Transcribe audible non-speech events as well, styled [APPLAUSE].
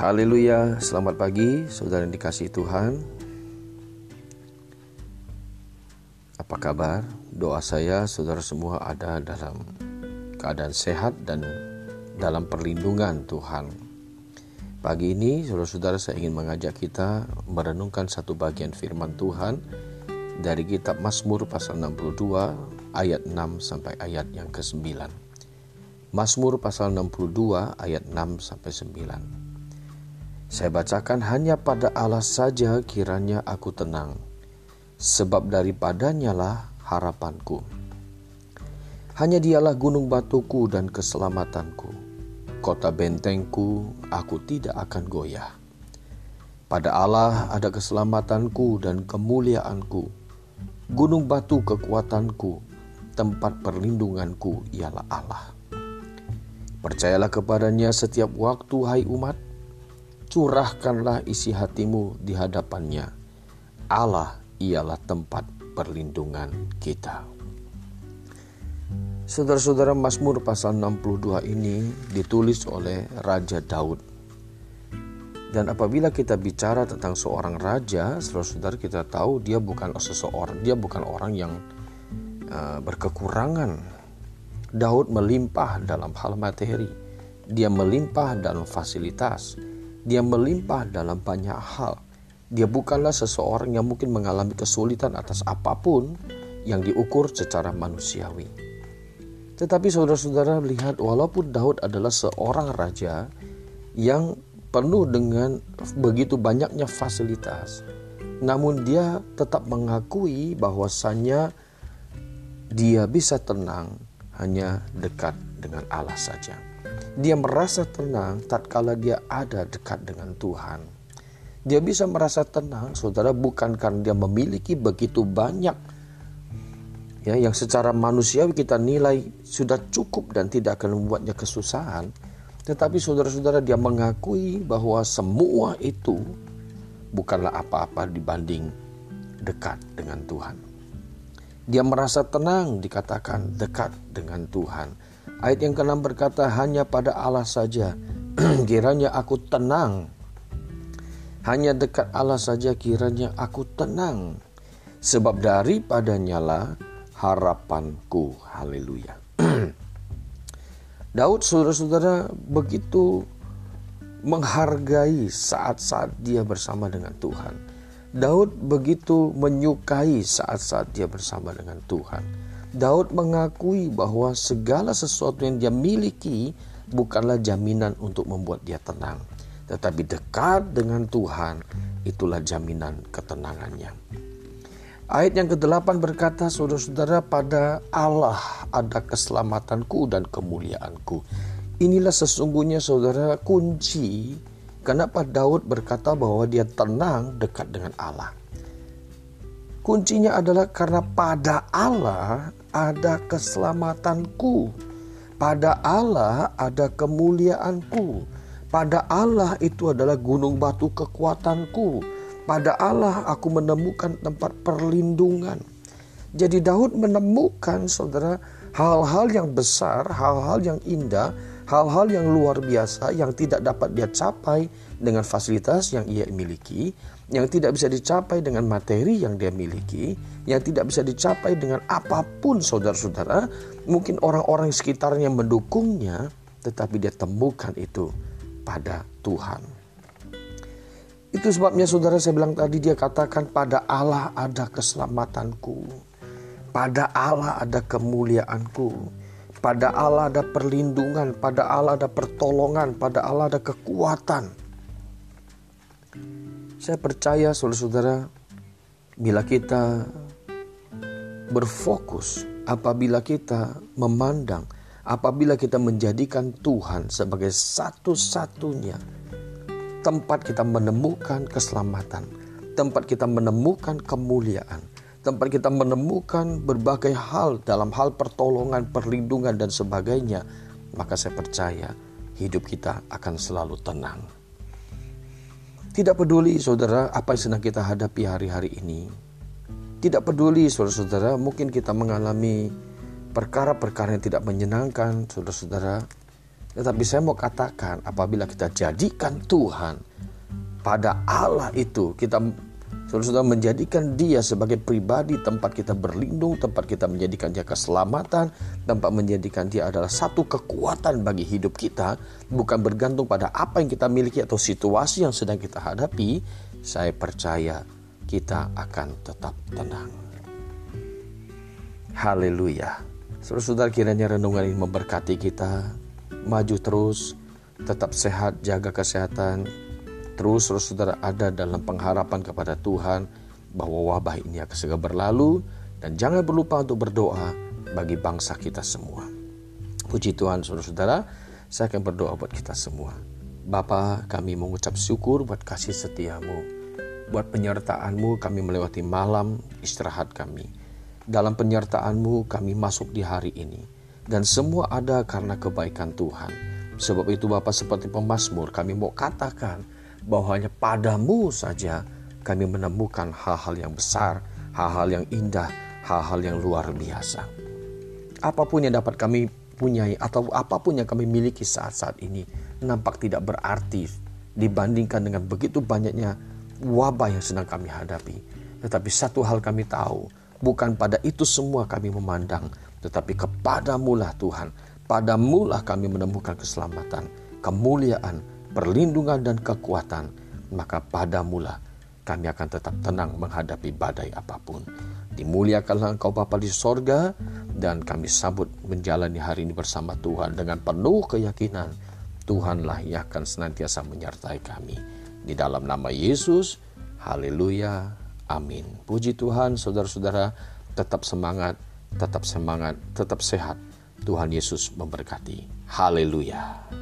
Haleluya, selamat pagi saudara yang dikasih Tuhan. Apa kabar? Doa saya saudara semua ada dalam keadaan sehat dan dalam perlindungan Tuhan. Pagi ini saudara-saudara saya ingin mengajak kita merenungkan satu bagian firman Tuhan dari kitab Mazmur pasal 62 ayat 6 sampai ayat yang ke-9. Mazmur pasal 62 ayat 6 sampai 9. Saya bacakan hanya pada Allah saja kiranya aku tenang, sebab daripadanya lah harapanku. Hanya dialah gunung batuku dan keselamatanku, kota bentengku, aku tidak akan goyah. Pada Allah ada keselamatanku dan kemuliaanku, gunung batu kekuatanku, tempat perlindunganku ialah Allah. Percayalah kepadanya setiap waktu, hai umat, curahkanlah isi hatimu di hadapannya. Allah ialah tempat perlindungan kita. Saudara-saudara Mazmur pasal 62 ini ditulis oleh Raja Daud. Dan apabila kita bicara tentang seorang raja, saudara-saudara kita tahu dia bukan seseorang, dia bukan orang yang uh, berkekurangan. Daud melimpah dalam hal materi, dia melimpah dalam fasilitas, dia melimpah dalam banyak hal. Dia bukanlah seseorang yang mungkin mengalami kesulitan atas apa pun yang diukur secara manusiawi. Tetapi saudara-saudara lihat walaupun Daud adalah seorang raja yang penuh dengan begitu banyaknya fasilitas, namun dia tetap mengakui bahwasannya dia bisa tenang hanya dekat dengan Allah saja. Dia merasa tenang tatkala dia ada dekat dengan Tuhan. Dia bisa merasa tenang, saudara, bukan karena dia memiliki begitu banyak ya yang secara manusiawi kita nilai sudah cukup dan tidak akan membuatnya kesusahan. Tetapi saudara-saudara dia mengakui bahwa semua itu bukanlah apa-apa dibanding dekat dengan Tuhan. Dia merasa tenang dikatakan dekat dengan Tuhan. Ayat yang keenam berkata, hanya pada Allah saja [CLEARS THROAT] kiranya aku tenang. Hanya dekat Allah saja kiranya aku tenang. Sebab daripadanya lah harapanku. Haleluya. [CLEARS THROAT] Daud saudara-saudara begitu menghargai saat-saat dia bersama dengan Tuhan. Daud begitu menyukai saat-saat dia bersama dengan Tuhan. Daud mengakui bahwa segala sesuatu yang dia miliki bukanlah jaminan untuk membuat dia tenang, tetapi dekat dengan Tuhan itulah jaminan ketenangannya. Ayat yang ke-8 berkata, Saudara-saudara, pada Allah ada keselamatanku dan kemuliaanku. Inilah sesungguhnya saudara kunci kenapa Daud berkata bahwa dia tenang dekat dengan Allah. Kuncinya adalah karena pada Allah ada keselamatanku. Pada Allah ada kemuliaanku. Pada Allah itu adalah gunung batu kekuatanku. Pada Allah aku menemukan tempat perlindungan. Jadi Daud menemukan saudara hal-hal yang besar, hal-hal yang indah, hal-hal yang luar biasa yang tidak dapat dia capai dengan fasilitas yang ia miliki, yang tidak bisa dicapai dengan materi yang dia miliki, yang tidak bisa dicapai dengan apa pun saudara-saudara, mungkin orang-orang sekitarnya mendukungnya, tetapi dia temukan itu pada Tuhan. Itu sebabnya saudara saya bilang tadi dia katakan pada Allah ada keselamatanku. Pada Allah ada kemuliaanku. Pada Allah ada perlindungan, pada Allah ada pertolongan, pada Allah ada kekuatan. Saya percaya saudara-saudara, bila kita berfokus, apabila kita memandang, apabila kita menjadikan Tuhan sebagai satu-satunya tempat kita menemukan keselamatan, tempat kita menemukan kemuliaan, tempat kita menemukan berbagai hal dalam hal pertolongan, perlindungan, dan sebagainya, maka saya percaya hidup kita akan selalu tenang. Tidak peduli saudara apa yang sedang kita hadapi hari-hari ini. Tidak peduli saudara-saudara mungkin kita mengalami perkara-perkara yang tidak menyenangkan saudara-saudara. Tetapi saya mau katakan apabila kita jadikan Tuhan pada Allah itu kita Saudara-saudara menjadikan dia sebagai pribadi tempat kita berlindung, tempat kita menjadikan dia keselamatan, tempat menjadikan dia adalah satu kekuatan bagi hidup kita, bukan bergantung pada apa yang kita miliki atau situasi yang sedang kita hadapi, saya percaya kita akan tetap tenang. Haleluya. Saudara-saudara kiranya renungan ini memberkati kita, maju terus, tetap sehat, jaga kesehatan, terus saudara ada dalam pengharapan kepada Tuhan bahwa wabah ini akan segera berlalu dan jangan berlupa untuk berdoa bagi bangsa kita semua. Puji Tuhan saudara-saudara, saya akan berdoa buat kita semua. Bapa, kami mengucap syukur buat kasih setiamu, buat penyertaanmu kami melewati malam istirahat kami. Dalam penyertaanmu kami masuk di hari ini. Dan semua ada karena kebaikan Tuhan. Sebab itu Bapak seperti pemazmur kami mau katakan bahwa hanya padamu saja kami menemukan hal-hal yang besar, hal-hal yang indah, hal-hal yang luar biasa. Apa pun yang dapat kami punyai atau apa pun yang kami miliki saat-saat ini nampak tidak berarti dibandingkan dengan begitu banyaknya wabah yang sedang kami hadapi. Tetapi satu hal kami tahu, bukan pada itu semua kami memandang, tetapi kepadamulah Tuhan, padamulah kami menemukan keselamatan, kemuliaan, perlindungan dan kekuatan, maka padamulah kami akan tetap tenang menghadapi badai apa pun. Dimuliakanlah engkau Bapa di sorga dan kami sambut menjalani hari ini bersama Tuhan dengan penuh keyakinan Tuhanlah yang akan senantiasa menyertai kami. Di dalam nama Yesus, haleluya, amin. Puji Tuhan, saudara-saudara, tetap semangat, tetap semangat, tetap sehat. Tuhan Yesus memberkati. Haleluya.